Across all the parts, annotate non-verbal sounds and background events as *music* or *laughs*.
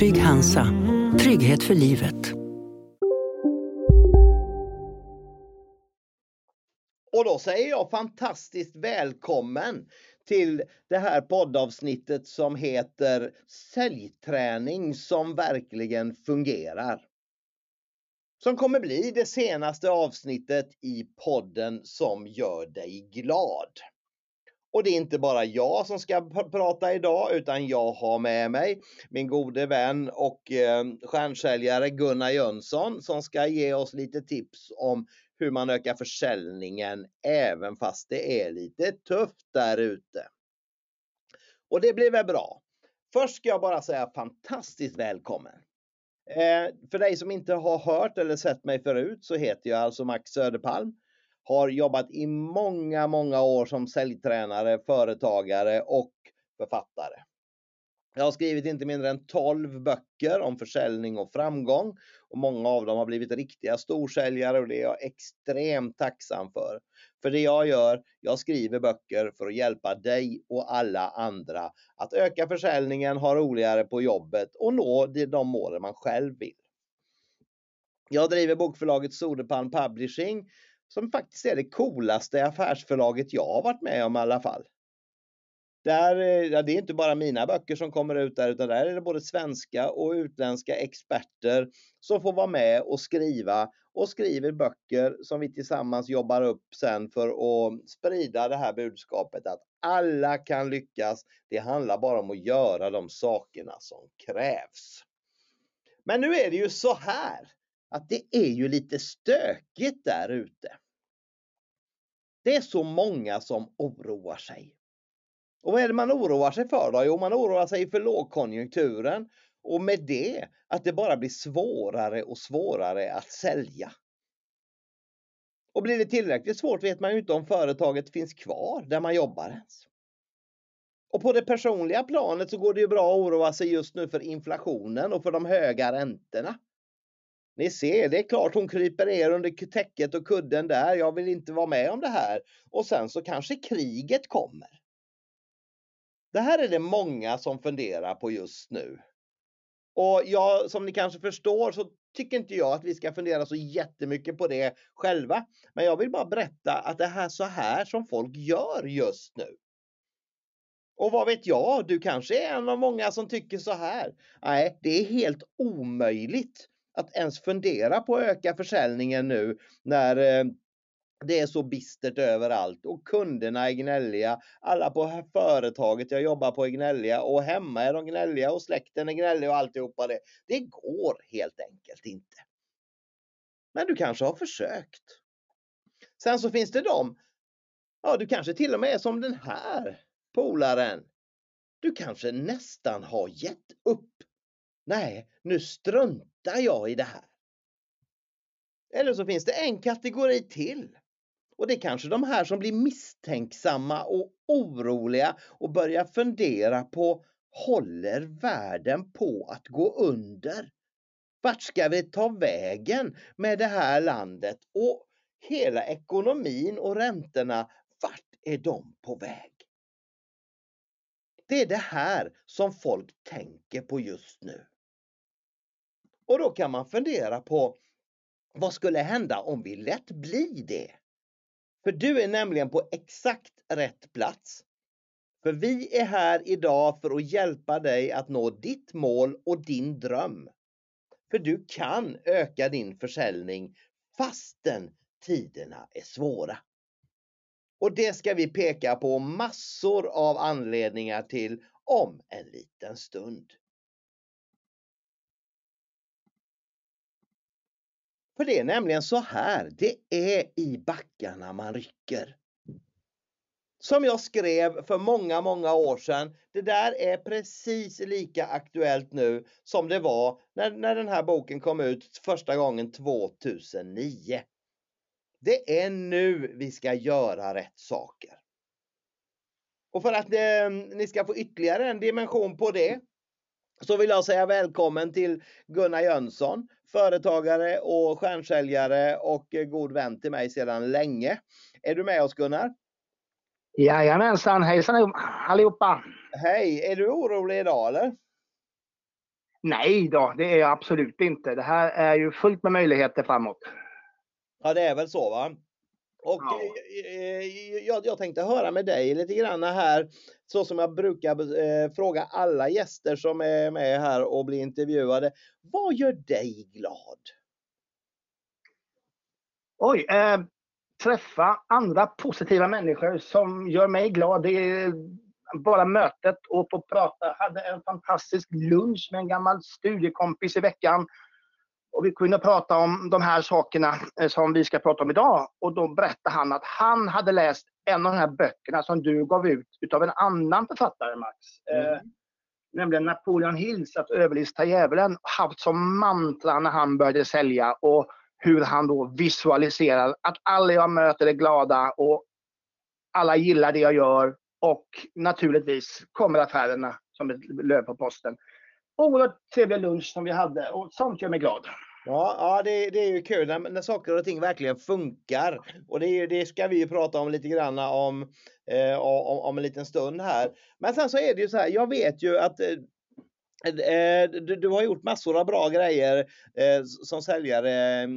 Trygg Hansa. Trygghet för livet. Och då säger jag fantastiskt välkommen till det här poddavsnittet som heter Säljträning som verkligen fungerar. Som kommer bli det senaste avsnittet i podden som gör dig glad. Och det är inte bara jag som ska prata idag utan jag har med mig min gode vän och eh, stjärnsäljare Gunnar Jönsson som ska ge oss lite tips om hur man ökar försäljningen även fast det är lite tufft där ute. Och det blir väl bra. Först ska jag bara säga fantastiskt välkommen. Eh, för dig som inte har hört eller sett mig förut så heter jag alltså Max Söderpalm. Har jobbat i många, många år som säljtränare, företagare och författare. Jag har skrivit inte mindre än 12 böcker om försäljning och framgång och många av dem har blivit riktiga storsäljare och det är jag extremt tacksam för. För det jag gör, jag skriver böcker för att hjälpa dig och alla andra att öka försäljningen, ha roligare på jobbet och nå de mål man själv vill. Jag driver bokförlaget Sodepan Publishing som faktiskt är det coolaste affärsförlaget jag har varit med om i alla fall. Där, eh, ja, det är inte bara mina böcker som kommer ut där utan där är det både svenska och utländska experter som får vara med och skriva och skriver böcker som vi tillsammans jobbar upp sen för att sprida det här budskapet att alla kan lyckas. Det handlar bara om att göra de sakerna som krävs. Men nu är det ju så här att det är ju lite stökigt där ute. Det är så många som oroar sig. Och vad är det man oroar sig för då? Jo, man oroar sig för lågkonjunkturen och med det att det bara blir svårare och svårare att sälja. Och blir det tillräckligt svårt vet man ju inte om företaget finns kvar där man jobbar ens. Och på det personliga planet så går det ju bra att oroa sig just nu för inflationen och för de höga räntorna. Ni ser, det är klart hon kryper ner under täcket och kudden där. Jag vill inte vara med om det här. Och sen så kanske kriget kommer. Det här är det många som funderar på just nu. Och jag, som ni kanske förstår så tycker inte jag att vi ska fundera så jättemycket på det själva. Men jag vill bara berätta att det är så här som folk gör just nu. Och vad vet jag, du kanske är en av många som tycker så här. Nej, det är helt omöjligt att ens fundera på att öka försäljningen nu när eh, det är så bistert överallt och kunderna är gnälliga. Alla på företaget jag jobbar på är gnälliga och hemma är de gnälliga och släkten är gnällig och alltihopa det. Det går helt enkelt inte. Men du kanske har försökt. Sen så finns det de, ja du kanske till och med är som den här polaren. Du kanske nästan har gett upp. Nej, nu struntar jag i det här. Eller så finns det en kategori till. Och det är kanske de här som blir misstänksamma och oroliga och börjar fundera på håller världen på att gå under? Vart ska vi ta vägen med det här landet? Och hela ekonomin och räntorna, vart är de på väg? Det är det här som folk tänker på just nu. Och då kan man fundera på vad skulle hända om vi lät bli det? För du är nämligen på exakt rätt plats. För vi är här idag för att hjälpa dig att nå ditt mål och din dröm. För du kan öka din försäljning fastän tiderna är svåra. Och det ska vi peka på massor av anledningar till om en liten stund. För det är nämligen så här, det är i backarna man rycker. Som jag skrev för många, många år sedan. Det där är precis lika aktuellt nu som det var när, när den här boken kom ut första gången 2009. Det är nu vi ska göra rätt saker. Och för att eh, ni ska få ytterligare en dimension på det så vill jag säga välkommen till Gunnar Jönsson, företagare och stjärnsäljare och god vän till mig sedan länge. Är du med oss Gunnar? Jajamensan, hejsan allihopa! Hej! Är du orolig idag eller? Nej då, det är jag absolut inte. Det här är ju fullt med möjligheter framåt. Ja, det är väl så va? Och Ja. eh, jag, jag tänkte höra med dig lite grann här, så som jag brukar eh, fråga alla gäster som är med här och blir intervjuade. Vad gör dig glad? Oj, eh, träffa andra positiva människor som gör mig glad. Det är bara mötet och få prata. Hade en fantastisk lunch med en gammal studiekompis i veckan. Och vi kunde prata om de här sakerna eh, som vi ska prata om idag. Och då berättade han att han hade läst en av de här böckerna som du gav ut utav en annan författare, Max. Eh, nämligen Napoleon Hills, Att överlista djävulen, haft som mantra när han började sälja och hur han då visualiserar att alla jag möter är glada och alla gillar det jag gör och naturligtvis kommer affärerna som ett löv på posten. Oerhört trevlig lunch som vi hade och sånt gör mig glad. Ja, ja det, det är ju kul när, när saker och ting verkligen funkar. Och det, det ska vi ju prata om lite grann om, eh, om, om en liten stund här. Men sen så är det ju så här, jag vet ju att eh, eh du, du har gjort massor av bra grejer eh, som säljare eh,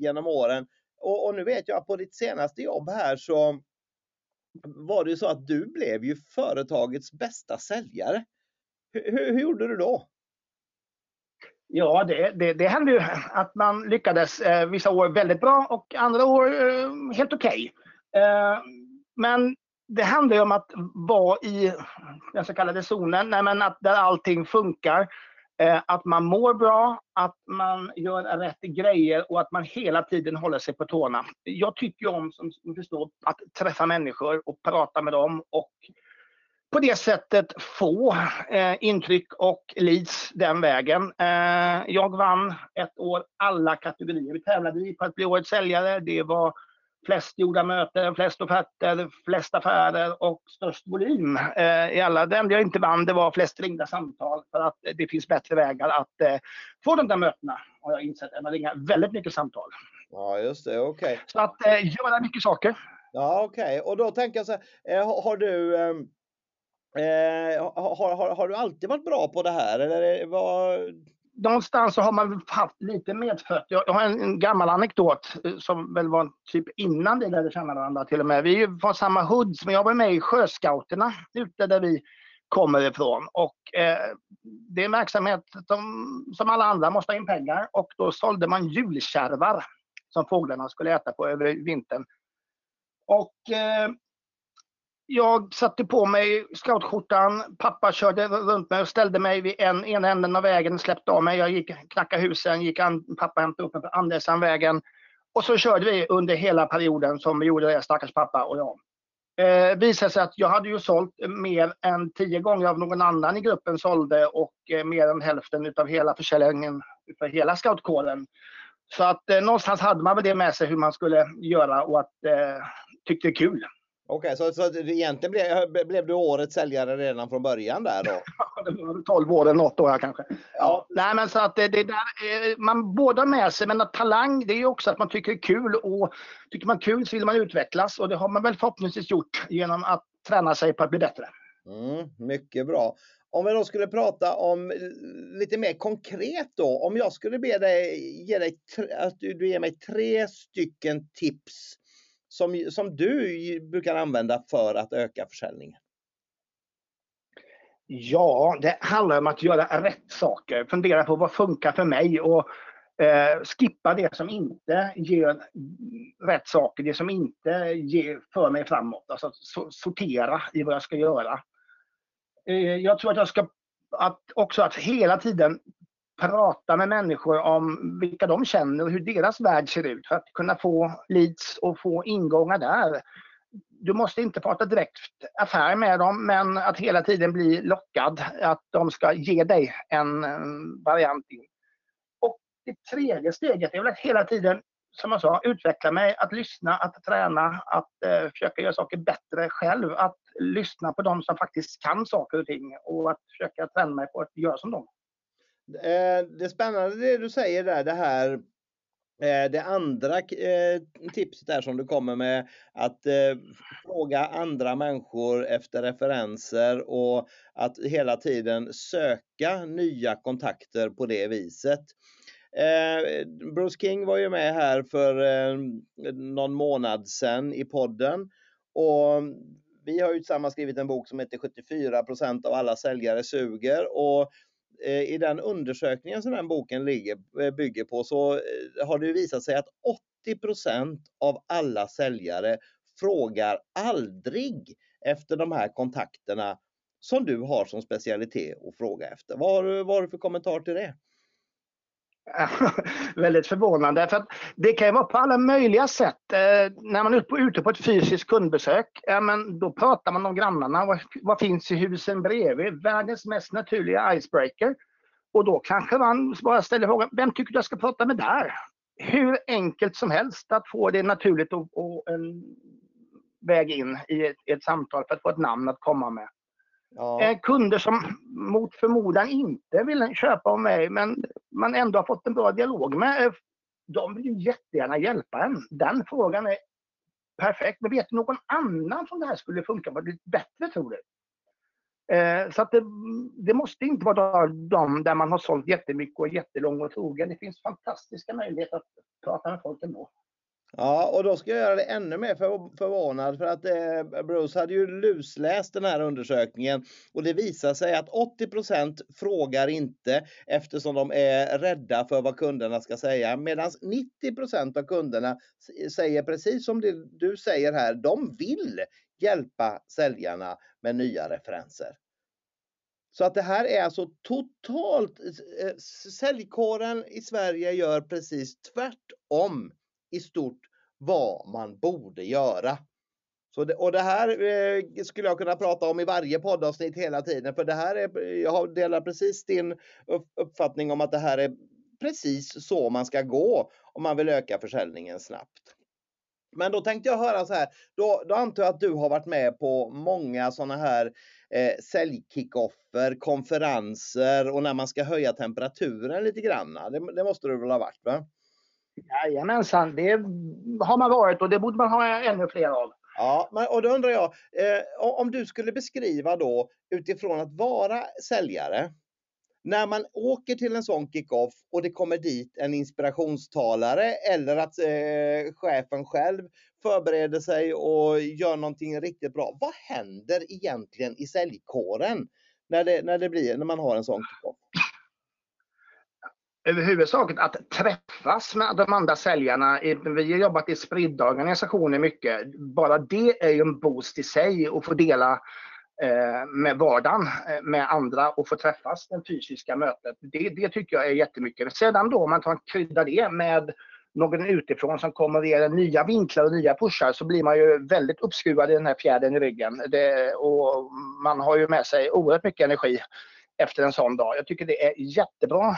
genom åren. Och, och nu vet jag att på ditt senaste jobb här så var det ju så att du blev ju företagets bästa säljare. H hur, hur gjorde du då? Ja, det, det, det hände ju att man lyckades eh, vissa år väldigt bra och andra år eh, helt okej. Eh, men det handlar ju om att vara i den så kallade zonen, nej, men att där allting funkar. Eh, att man mår bra, att man gör rätt grejer och att man hela tiden håller sig på tårna. Jag tycker ju om, som ni förstår, att träffa människor och prata med dem och på det sättet få eh, intryck och leads den vägen. Eh, jag vann ett år alla kategorier vi tävlade i på att bli årets säljare. Det var flest gjorda möten, flest offerter, flest affärer och störst volym eh, i alla. Det enda jag inte vann det var flest ringda samtal för att det finns bättre vägar att eh, få de där mötena har jag insett än att ringa väldigt mycket samtal. Ja, just det, okej. Så att eh, göra mycket saker. Ja, okej. Och då tänker jag så här, eh, har, har du ehm, eh, har, har, har du alltid varit bra på det här eller vad? någonstans så har man väl haft lite medfött. Jag, jag har en, en gammal anekdot eh, som väl var typ innan vi lärde känna varandra till och med. Vi är ju från samma hoods, men jag var med i Sjöscouterna ute där vi kommer ifrån. Och eh, det är en verksamhet som, som alla andra måste ha in pengar och då sålde man julkärvar som fåglarna skulle äta på över vintern. Och eh, jag satte på mig scoutskjortan, pappa körde runt mig och ställde mig vid en, ena änden av vägen, släppte av mig. Jag gick, knackade husen, gick an, pappa hämtade upp mig på andra sidan vägen. Och så körde vi under hela perioden som vi gjorde det, stackars pappa och jag. Eh, visade sig att jag hade ju sålt mer än tio gånger av någon annan i gruppen sålde och eh, mer än hälften utav hela försäljningen för hela scoutkåren. Så att eh, någonstans hade man väl det med sig hur man skulle göra och att eh, tyckte det var kul. Okej, så, så du egentligen blev, blev du årets säljare redan från början där då? *laughs* Det var 12 år eller något år kanske. Ja, nej, men så att det, det där, eh, man båda med sig, men att talang det är ju också att man tycker det är kul och tycker man kul så vill man utvecklas och det har man väl förhoppningsvis gjort genom att träna sig på att bli bättre. Mm, mycket bra. Om vi då skulle prata om eh, lite mer konkret då, om jag skulle be dig ge dig att du ger mig tre stycken tips som, som du brukar använda för att öka försäljningen. Ja, det handlar om att göra rätt saker. Fundera på vad funkar för mig och Eh, skippa det som inte ger rätt saker, det som inte ger, för mig framåt. Alltså sortera i vad jag ska göra. Eh, jag tror att jag ska att också att hela tiden prata med människor om vilka de känner och hur deras värld ser ut för att kunna få leads och få ingångar där. Du måste inte prata direkt affär med dem men att hela tiden bli lockad att de ska ge dig en variant in. Och det tredje steget är väl att hela tiden, som jag sa, utveckla mig, att lyssna, att träna, att eh, försöka göra saker bättre själv. Att lyssna på de som faktiskt kan saker och ting och att försöka träna mig på att göra som dem. Eh, det är spännande det du säger där, det här eh, det andra eh, tipset där som du kommer med att fråga andra människor efter referenser och att hela tiden söka nya kontakter på det viset. Bruce King var ju med här för någon månad sedan i podden och vi har ju tillsammans skrivit en bok som heter 74% av alla säljare suger och Eh, i den undersökningen som den boken ligger, eh, bygger på så eh, har det visat sig att 80% av alla säljare frågar aldrig efter de här kontakterna som du har som specialitet att fråga efter. Vad har, du, vad har du för kommentar till det? *laughs* väldigt förvånande. För det kan vara på alla möjliga sätt. Eh, när man är ute på ett fysiskt kundbesök, eh, men då pratar man om grannarna. Vad, vad finns i husen bredvid? Världens mest naturliga icebreaker. Och då kanske man bara ställer frågan, vem tycker du jag ska prata med där? Hur enkelt som helst att få det naturligt och, och en väg in i ett, ett samtal för att få ett namn att komma med. Ja. Eh, kunder som mot förmodan inte vill köpa av mig men man ändå har fått en bra dialog med. Eh, de vill ju jättegärna hjälpa en. Den frågan är perfekt. Men vet du någon annan som det här skulle funka på bättre tror du? Eh, så att det, det, måste inte vara de där man har sålt jättemycket och är jättelång och trogen. Det finns fantastiska möjligheter att prata med folk ändå. Ja, och då ska jag göra det ännu mer för, förvånad för att eh, Bruce hade ju lusläst den här undersökningen och det visar sig att 80% frågar inte eftersom de är rädda för vad kunderna ska säga medan 90% av kunderna säger precis som det, du säger här, de vill hjälpa säljarna med nya referenser. Så att det här är alltså totalt, eh, säljkåren i Sverige gör precis tvärtom i stort vad man borde göra. Så det, och det här eh, skulle jag kunna prata om i varje poddavsnitt hela tiden för det här är, jag delar precis din uppfattning om att det här är precis så man ska gå om man vill öka försäljningen snabbt. Men då tänkte jag höra så här, då, då antar jag att du har varit med på många sådana här eh, säljkickoffer, konferenser och när man ska höja temperaturen lite grann. Det, det måste du väl ha varit? Va? Jajamensan, det har man varit och det borde man ha ännu fler av. Ja, men, och då undrar jag, eh, om du skulle beskriva då utifrån att vara säljare, när man åker till en sån kick-off och det kommer dit en inspirationstalare eller att eh, chefen själv förbereder sig och gör någonting riktigt bra. Vad händer egentligen i säljkåren när det, när det blir, när man har en sån kick-off? Överhuvudtaget att träffas med de andra säljarna. Vi har jobbat i spridda organisationer mycket. Bara det är ju en boost i sig att få dela eh, med vardagen eh, med andra och få träffas, det fysiska mötet. Det, det tycker jag är jättemycket. Sedan då om man tar kryddar det med någon utifrån som kommer och ger nya vinklar och nya pushar så blir man ju väldigt uppskruvad i den här fjädern i ryggen. Det, och man har ju med sig oerhört mycket energi efter en sån dag. Jag tycker det är jättebra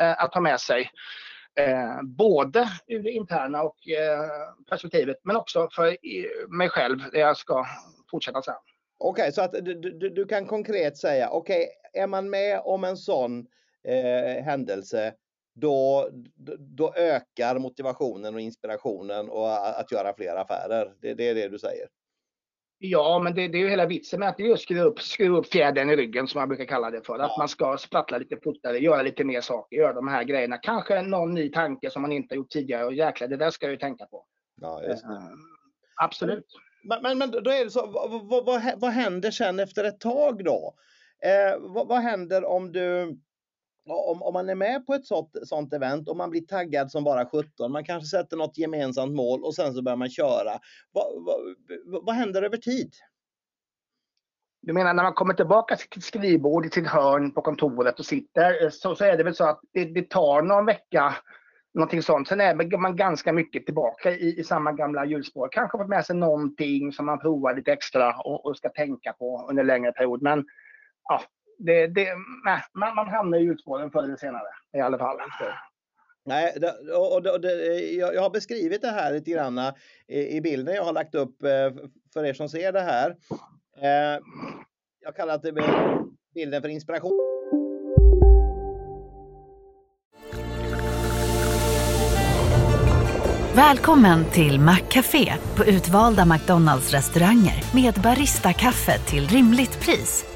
eh, att ha med sig. Eh, både ur det interna och eh, perspektivet men också för mig själv det jag ska fortsätta sen. Okej, okay, så att du, du, du, kan konkret säga, okej, okay, är man med om en sån eh, händelse, då, då ökar motivationen och inspirationen och att göra fler affärer. Det, det är det du säger? Ja, men det, det är ju hela vitsen med att är skruva upp, skruva upp fjädern i ryggen som man brukar kalla det för. Ja. Att man ska sprattla lite fortare, göra lite mer saker, göra de här grejerna. Kanske någon ny tanke som man inte gjort tidigare och jäklar, det där ska jag ju tänka på. Ja, just det. Uh, absolut. Men, men, men, då är det så, vad, vad, vad, vad händer sen efter ett tag då? Eh, vad, vad händer om du om, om man är med på ett sånt, sånt event och man blir taggad som bara 17, man kanske sätter något gemensamt mål och sen så börjar man köra. Vad, va, vad händer över tid? Du menar när man kommer tillbaka till skrivbordet i sitt hörn på kontoret och sitter eh, så, så är det väl så att det, det tar någon vecka någonting sånt. Sen är man ganska mycket tillbaka i, i samma gamla hjulspår. Kanske fått med sig någonting som man provar lite extra och, och ska tänka på under en längre period. Men ja, det, det, nej, man, man hamnar i hjulspåren förr eller senare i alla fall. Nej, det, och det, och det, jag har beskrivit det här lite grann i, i bilden jag har lagt upp eh, för er som ser det här. Eh, jag kallar det bilden för inspiration. Välkommen till Maccafé på utvalda McDonalds restauranger med Baristakaffe till rimligt pris.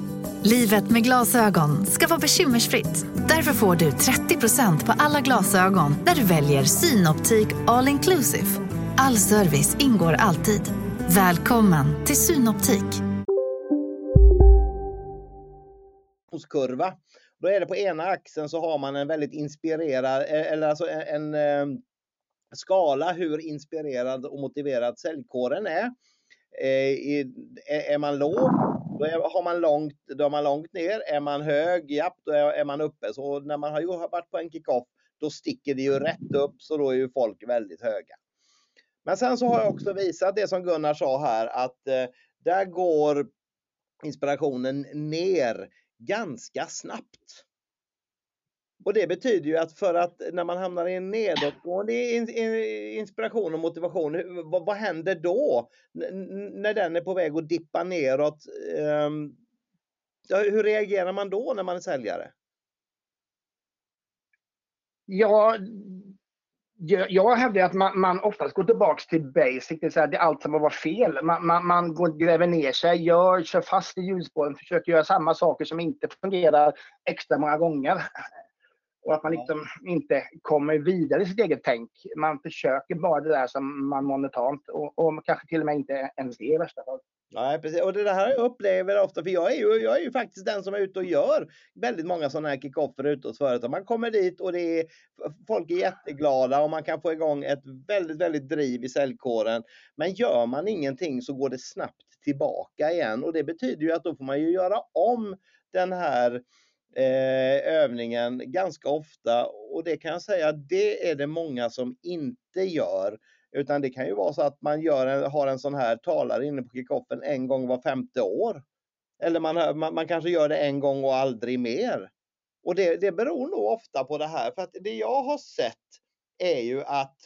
Livet med glasögon ska vara bekymmersfritt. Därför får du 30% på alla glasögon när du väljer Synoptik All Inclusive. All service ingår alltid. Välkommen till Synoptik. Kurva. Då är det på ena axeln så har man en väldigt inspirerad, eh, eller alltså en, en eh, skala hur inspirerad och motiverad säljkåren är. Eh, är man låg, då är, har man långt, då är man långt ner. Är man hög, ja, då är, är man uppe. Så när man har varit på en kick-off, då sticker det ju rätt upp, så då är ju folk väldigt höga. Men sen så har jag också visat det som Gunnar sa här, att eh, där går inspirationen ner ganska snabbt. Och det betyder ju att för att när man hamnar i en nedåtgående inspiration och motivation, vad, vad händer då? när den är på väg att dippa neråt. Um, hur reagerar man då när man är säljare? Ja, jag hävdar att man, man oftast går tillbaks till basic, det vill säga det allt som var fel. Man, man, man går, gräver ner sig, gör, kör fast i hjulspåren, försöker göra samma saker som inte fungerar extra många gånger. Och att man liksom inte kommer vidare i sitt eget tänk. Man försöker bara det där som man monetant och, och kanske till och med inte ens det i värsta fall. Nej, precis. Och det här jag upplever ofta, för jag är, ju, jag är ju faktiskt den som är ute och gör väldigt många sådana här kickoffer ute hos företag. Man kommer dit och det är, folk är jätteglada och man kan få igång ett väldigt, väldigt driv i säljkåren. Men gör man ingenting så går det snabbt tillbaka igen och det betyder ju att då får man ju göra om den här eh, övningen ganska ofta och det kan jag säga, det är det många som inte gör. Utan det kan ju vara så att man gör en, har en sån här talare inne på kickoffen en gång var femte år. Eller man, man, man kanske gör det en gång och aldrig mer. Och det, det beror nog ofta på det här. För att det jag har sett är ju att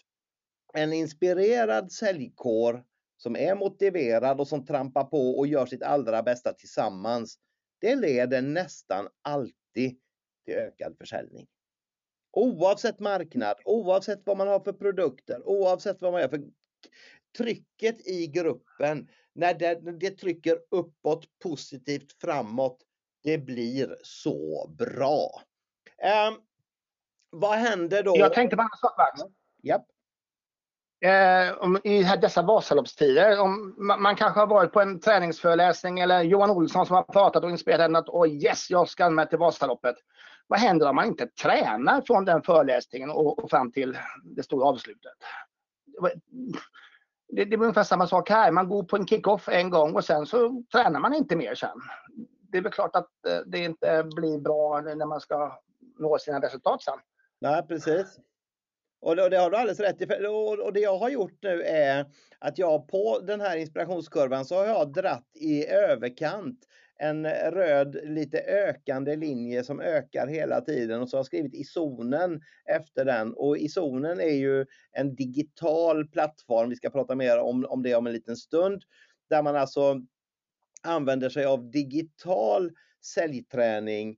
en inspirerad säljkår som är motiverad och som trampar på och gör sitt allra bästa tillsammans det leder nästan alltid till ökad försäljning. Oavsett marknad, oavsett vad man har för produkter, oavsett vad man gör. För trycket i gruppen, när det, det trycker uppåt positivt framåt, det blir så bra. Um, vad händer då? Jag tänkte på en sak Max. Yep eh, om, i dessa Vasaloppstider. Om, man, man, kanske har varit på en träningsföreläsning eller Johan Olsson som har pratat och inspirerat en att oh yes, jag ska med till Vasaloppet. Vad händer om man inte tränar från den föreläsningen och, och fram till det stora avslutet? Det, det är ungefär samma sak här. Man går på en kickoff en gång och sen så tränar man inte mer sen. Det är väl klart att eh, det inte blir bra när man ska nå sina resultat sen. Nej, precis. Och det, har du alldeles rätt i. Och det jag har gjort nu är att jag på den här inspirationskurvan så har jag dratt i överkant en röd lite ökande linje som ökar hela tiden och så har jag skrivit i zonen efter den och i zonen är ju en digital plattform. Vi ska prata mer om, om det om en liten stund där man alltså använder sig av digital säljträning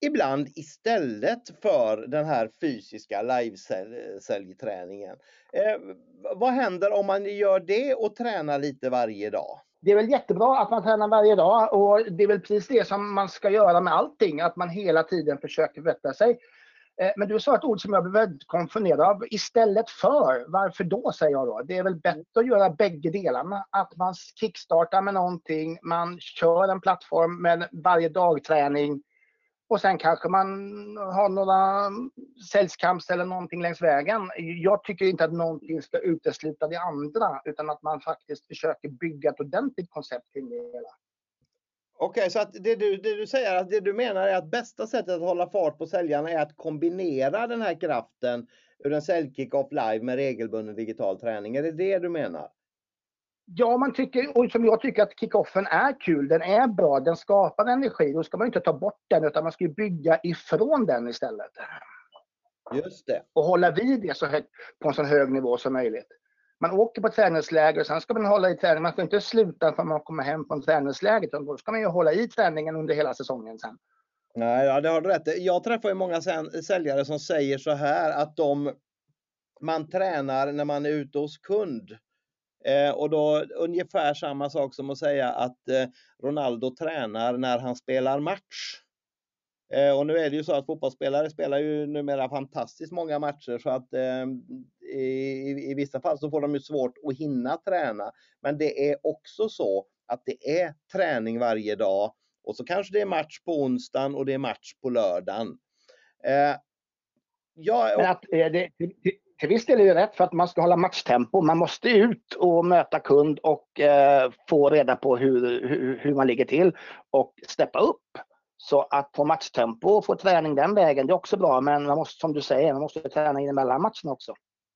ibland istället för den här fysiska livesäljträningen. Eh, vad händer om man gör det och tränar lite varje dag? Det är väl jättebra att man tränar varje dag och det är väl precis det som man ska göra med allting, att man hela tiden försöker förbättra sig. Eh, men du sa ett ord som jag blev väldigt konfunderad av. Istället för, varför då säger jag då? Det är väl bättre att göra bägge delarna. Att man kickstartar med någonting, man kör en plattform med varje dagträning, och sen kanske man har några sällskamps eller någonting längs vägen. Jag tycker inte att någonting ska utesluta det andra utan att man faktiskt försöker bygga ett ordentligt koncept kring det hela. Okej, okay, så att det du, det du säger, att det du menar är att bästa sättet att hålla fart på säljarna är att kombinera den här kraften ur en säljkick-off live med regelbunden digital träning. Är det det du menar? Ja, man tycker, och som jag tycker att kickoffen är kul, den är bra, den skapar energi. Då ska man inte ta bort den utan man ska bygga ifrån den istället. Just det. Och hålla vid det så högt, på en så hög nivå som möjligt. Man åker på träningsläger och sen ska man hålla i träning. Man ska inte sluta för man kommer hem från träningsläget. Utan då ska man ju hålla i träningen under hela säsongen sen. Nej, ja, det har du rätt Jag träffar ju många säljare som säger så här att de man tränar när man är ute hos kund. Eh, och då ungefär samma sak som att säga att eh, Ronaldo tränar när han spelar match. Eh, och nu är det ju så att fotbollsspelare spelar ju numera fantastiskt många matcher så att eh, i, i, vissa fall så får de ju svårt att hinna träna. Men det är också så att det är träning varje dag och så kanske det är match på onsdagen och det är match på lördagen. Eh, ja, och... Men att, eh, det, till viss del är det rätt för att man ska hålla matchtempo. Man måste ut och möta kund och eh, få reda på hur, hur, hur, man ligger till och steppa upp. Så att få matchtempo och få träning den vägen, det är också bra. Men man måste, som du säger, man måste träna in emellan matcherna också.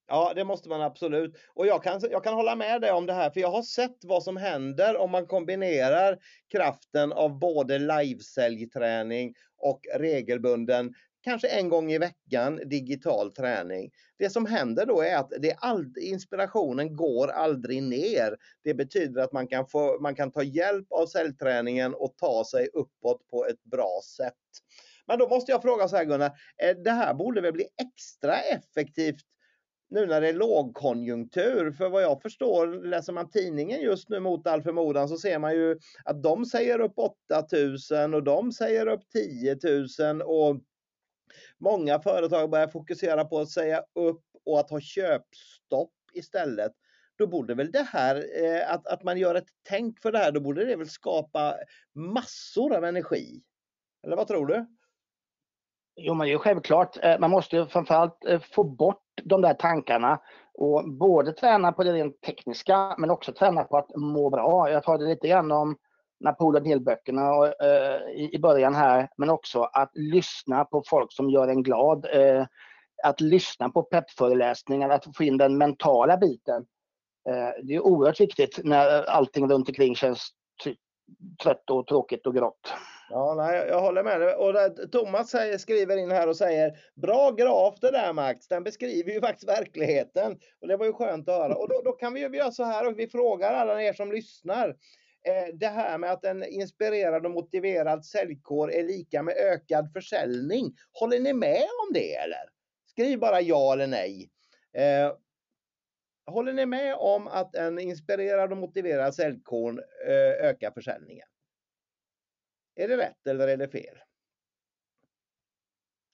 Ja, det måste man absolut. Och jag kan, jag kan hålla med dig om det här, för jag har sett vad som händer om man kombinerar kraften av både livesäljträning och regelbunden kanske en gång i veckan digital träning. Det som händer då är att det all, inspirationen går aldrig ner. Det betyder att man kan, få, man kan ta hjälp av cellträningen och ta sig uppåt på ett bra sätt. Men då måste jag fråga så här Gunnar, eh, det här borde väl bli extra effektivt nu när det är lågkonjunktur. För vad jag förstår, läser man tidningen just nu mot all förmodan så ser man ju att de säger upp 8000 och de säger upp 10 000 och Många företag börjar fokusera på att säga upp och att ha köpstopp istället. Då borde väl det här, eh, att, att man gör ett tänk för det här, då borde det väl skapa massor av energi? Eller vad tror du? Jo, men det är självklart. Eh, man måste framförallt eh, få bort de där tankarna och både träna på det rent tekniska men också träna på att må bra. Jag tar det lite grann om Napoleon Hill-böckerna eh, i början här, men också att lyssna på folk som gör en glad. Eh, att lyssna på peppföreläsningar, att få in den mentala biten. Eh, det är oerhört viktigt när allting runt omkring känns trött och tråkigt och grått. Ja, nej, jag håller med dig. Och där, Thomas säger, skriver in här och säger Bra graf det där Max, den beskriver ju faktiskt verkligheten. Och det var ju skönt att höra. Och då, då kan vi ju göra så här och vi frågar alla er som lyssnar. Eh, det här med att en inspirerad och motiverad säljkår är lika med ökad försäljning. Håller ni med om det eller? Skriv bara ja eller nej. Eh, håller ni med om att en inspirerad och motiverad säljkår eh, ökar försäljningen? Är det rätt eller är det fel?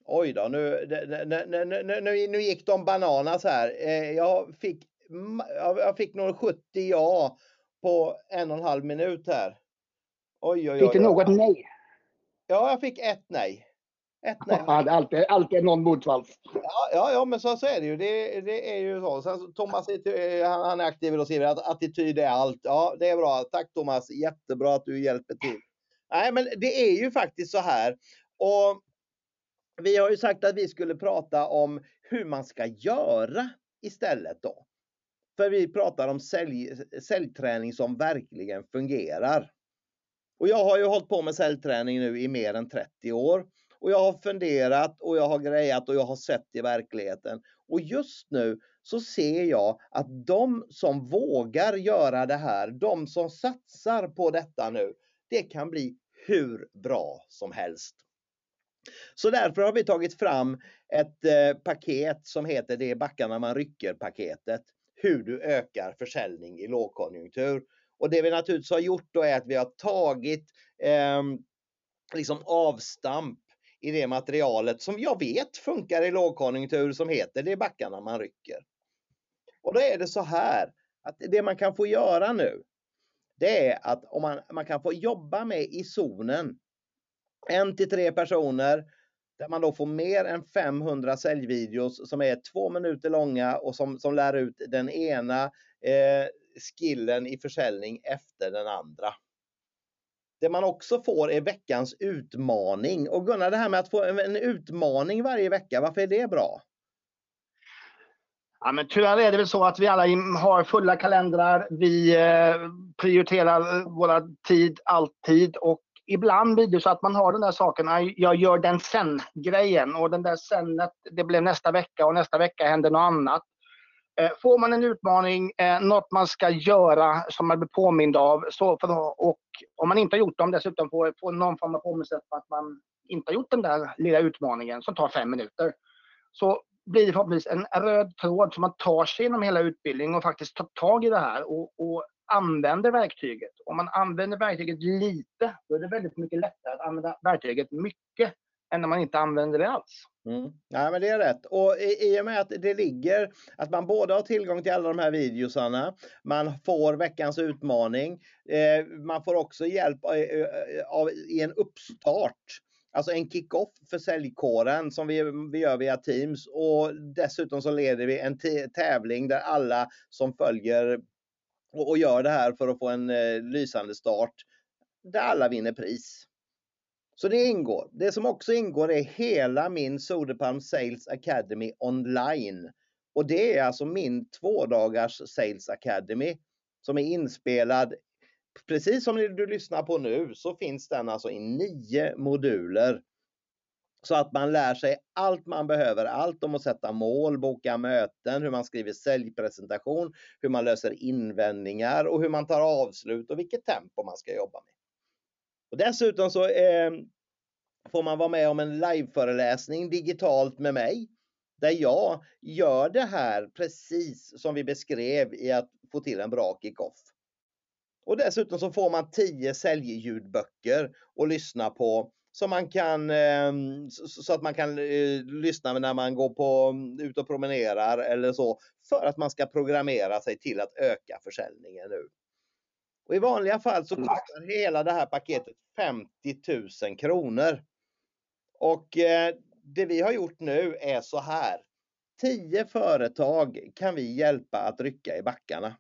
Oj då, nu, nu, nu, nu, nu gick de bananas här. Jag fick, jag fick nog 70 ja på en och en halv minut här. Oj, oj, oj. Fick du något nej? Ja, jag fick ett nej. Ett nej. Ja, det är alltid, alltid någon motvals. Ja, ja, ja, men så, så är det ju. Det, det är ju så. Sen, Thomas han, han är aktiv och skriver att attityd är allt. Ja, det är bra. Tack Thomas. Jättebra att du hjälper till. Nej, men det är ju faktiskt så här. Och vi har ju sagt att vi skulle prata om hur man ska göra istället då. För vi pratar om sälj, säljträning som verkligen fungerar. Och jag har ju hållit på med säljträning nu i mer än 30 år. Och jag har funderat och jag har grejat och jag har sett i verkligheten. Och just nu så ser jag att de som vågar göra det här, de som satsar på detta nu, det kan bli hur bra som helst. Så därför har vi tagit fram ett eh, paket som heter Det är backarna man rycker-paketet. Hur du ökar försäljning i lågkonjunktur. Och det vi naturligtvis har gjort då är att vi har tagit eh, liksom avstamp i det materialet som jag vet funkar i lågkonjunktur som heter Det är backarna man rycker. Och då är det så här att det man kan få göra nu det är att om man, man kan få jobba med i zonen en till tre personer där man då får mer än 500 säljvideos som är två minuter långa och som, som lär ut den ena eh, skillen i försäljning efter den andra. Det man också får är veckans utmaning. Och Gunnar, det här med att få en utmaning varje vecka, varför är det bra? Ja, men tyvärr är det väl så att vi alla har fulla kalendrar. Vi eh, prioriterar våra tid alltid och ibland blir det så att man har den där saken, jag gör den sen-grejen och den där senet, det blev nästa vecka och nästa vecka händer något annat. Eh, får man en utmaning, eh, något man ska göra som man blir påmind av så för, och om man inte har gjort dem dessutom får, får någon form av påminnelse på att man inte har gjort den där lilla utmaningen som tar fem minuter. Så blir det förhoppningsvis en röd tråd som man tar sig genom hela utbildningen och faktiskt tar tag i det här och, och använder verktyget. Om man använder verktyget lite, då är det väldigt mycket lättare att använda verktyget mycket än när man inte använder det alls. Mm. Ja, men det är rätt. Och i, i och med att det ligger att man både har tillgång till alla de här videosarna, man får veckans utmaning, eh, man får också hjälp av, av, i en uppstart. Alltså en kick-off för säljkåren som vi, vi gör via Teams och dessutom så leder vi en tävling där alla som följer och, och gör det här för att få en eh, lysande start där alla vinner pris. Så det ingår. Det som också ingår är hela min Soderpalm Sales Academy online. Och det är alltså min tvådagars Sales Academy som är inspelad precis som du lyssnar på nu så finns den alltså i nio moduler. Så att man lär sig allt man behöver, allt om att sätta mål, boka möten, hur man skriver säljpresentation, hur man löser invändningar och hur man tar avslut och vilket tempo man ska jobba med. Och dessutom så eh, får man vara med om en liveföreläsning digitalt med mig där jag gör det här precis som vi beskrev i att få till en bra kickoff. Och dessutom så får man 10 säljljudböcker att lyssna på som man kan, ehm, så att man kan eh, lyssna när man går på, ut och promenerar eller så, för att man ska programmera sig till att öka försäljningen nu. Och I vanliga fall så kostar hela det här paketet 50 000 kronor. Och eh, det vi har gjort nu är så här. 10 företag kan vi hjälpa att rycka i backarna.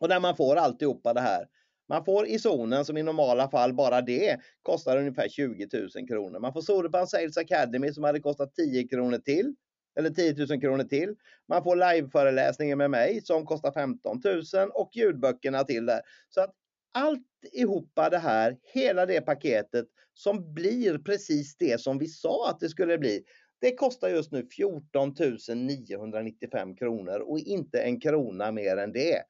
Och där man får alltihopa det här. Man får i zonen som i normala fall bara det kostar ungefär 20 000 kronor. Man får Sodepan Sales Academy som hade kostat 10 kronor till. Eller 10 000 kronor till. Man får liveföreläsningen med mig som kostar 15 000 och ljudböckerna till där. Så att alltihopa det här, hela det paketet som blir precis det som vi sa att det skulle bli. Det kostar just nu 14 995 kronor och inte en krona mer än det.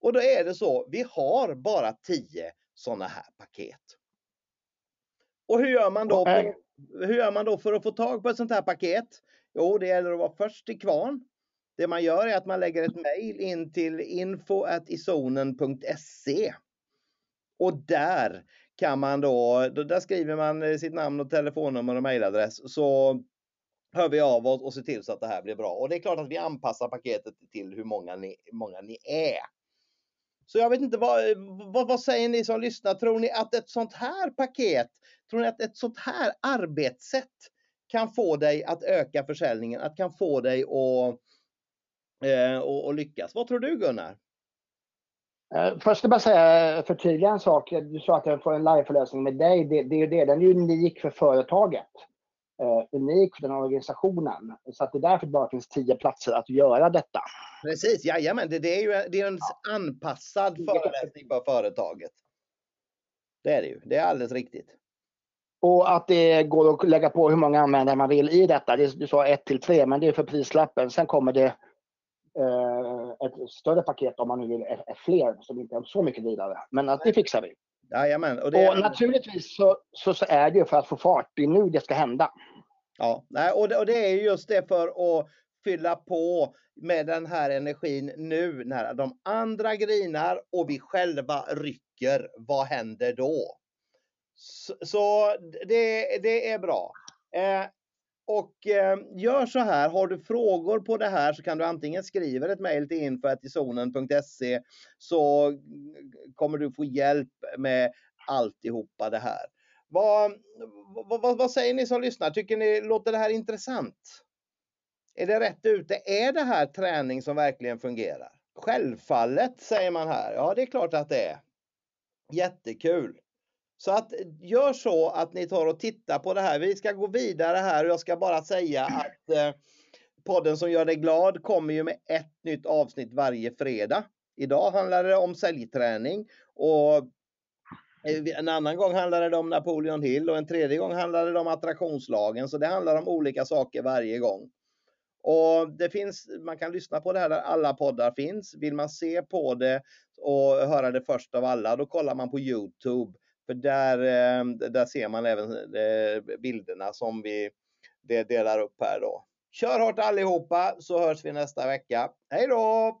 Och då är det så, vi har bara 10 sådana här paket. Och hur gör man då? På, hur gör man då för att få tag på ett sånt här paket? Jo, det gäller att vara först i kvarn. Det man gör är att man lägger ett mejl in till info.isonen.se. Och där kan man då, där skriver man sitt namn och telefonnummer och mejladress så hör vi av oss och ser till så att det här blir bra. Och det är klart att vi anpassar paketet till hur många ni, många ni är. Så jag vet inte, vad, eh, vad, vad, säger ni som lyssnar? Tror ni att ett sånt här paket, tror ni att ett sånt här arbetssätt kan få dig att öka försäljningen, att kan få dig att, eh, och, och lyckas? Vad tror du Gunnar? Eh, först ska jag bara säga, eh, förtydliga en sak. Du sa att jag får en liveföreläsning med dig. Det, det är ju det, den är unik för företaget eh, unik för den organisationen. Så att det är därför det bara finns tio platser att göra detta. Precis, jajamän. Det, det är ju det är en ja. anpassad föreläsning för företaget. Det är det ju. Det är alldeles riktigt. Och att det går att lägga på hur många användare man vill i detta. du sa 1 till 3, men det är för prislappen. Sen kommer det eh, ett större paket om man nu vill är fler som inte är så mycket dyrare. Men att det fixar vi. Jajamän. Och, det... och naturligtvis så, så, så, är det för att få fart. Det är nu det ska hända. Ja, och det, och det är just det för att fylla på med den här energin nu när de andra grinar och vi själva rycker. Vad händer då? Så, så det, det är bra. Eh, och eh, gör så här, har du frågor på det här så kan du antingen skriva ett mejl till info.zonen.se så kommer du få hjälp med alltihopa det här. Vad, vad, vad, säger ni som lyssnar? Tycker ni, låter det här intressant? Är det rätt ute? Är det här träning som verkligen fungerar? Självfallet säger man här. Ja, det är klart att det är. Jättekul. Så att gör så att ni tar och tittar på det här. Vi ska gå vidare här och jag ska bara säga att eh, podden som gör dig glad kommer ju med ett nytt avsnitt varje fredag. Idag handlar det om säljträning och Eh, en annan gång handlade det om Napoleon Hill och en tredje gång handlade det om attraktionslagen. Så det handlar om olika saker varje gång. Och det finns, man kan lyssna på det här där alla poddar finns. Vill man se på det och höra det först av alla, då kollar man på Youtube. För där, eh, där ser man även eh, bilderna som vi delar upp här då. Kör hårt allihopa så hörs vi nästa vecka. Hej då!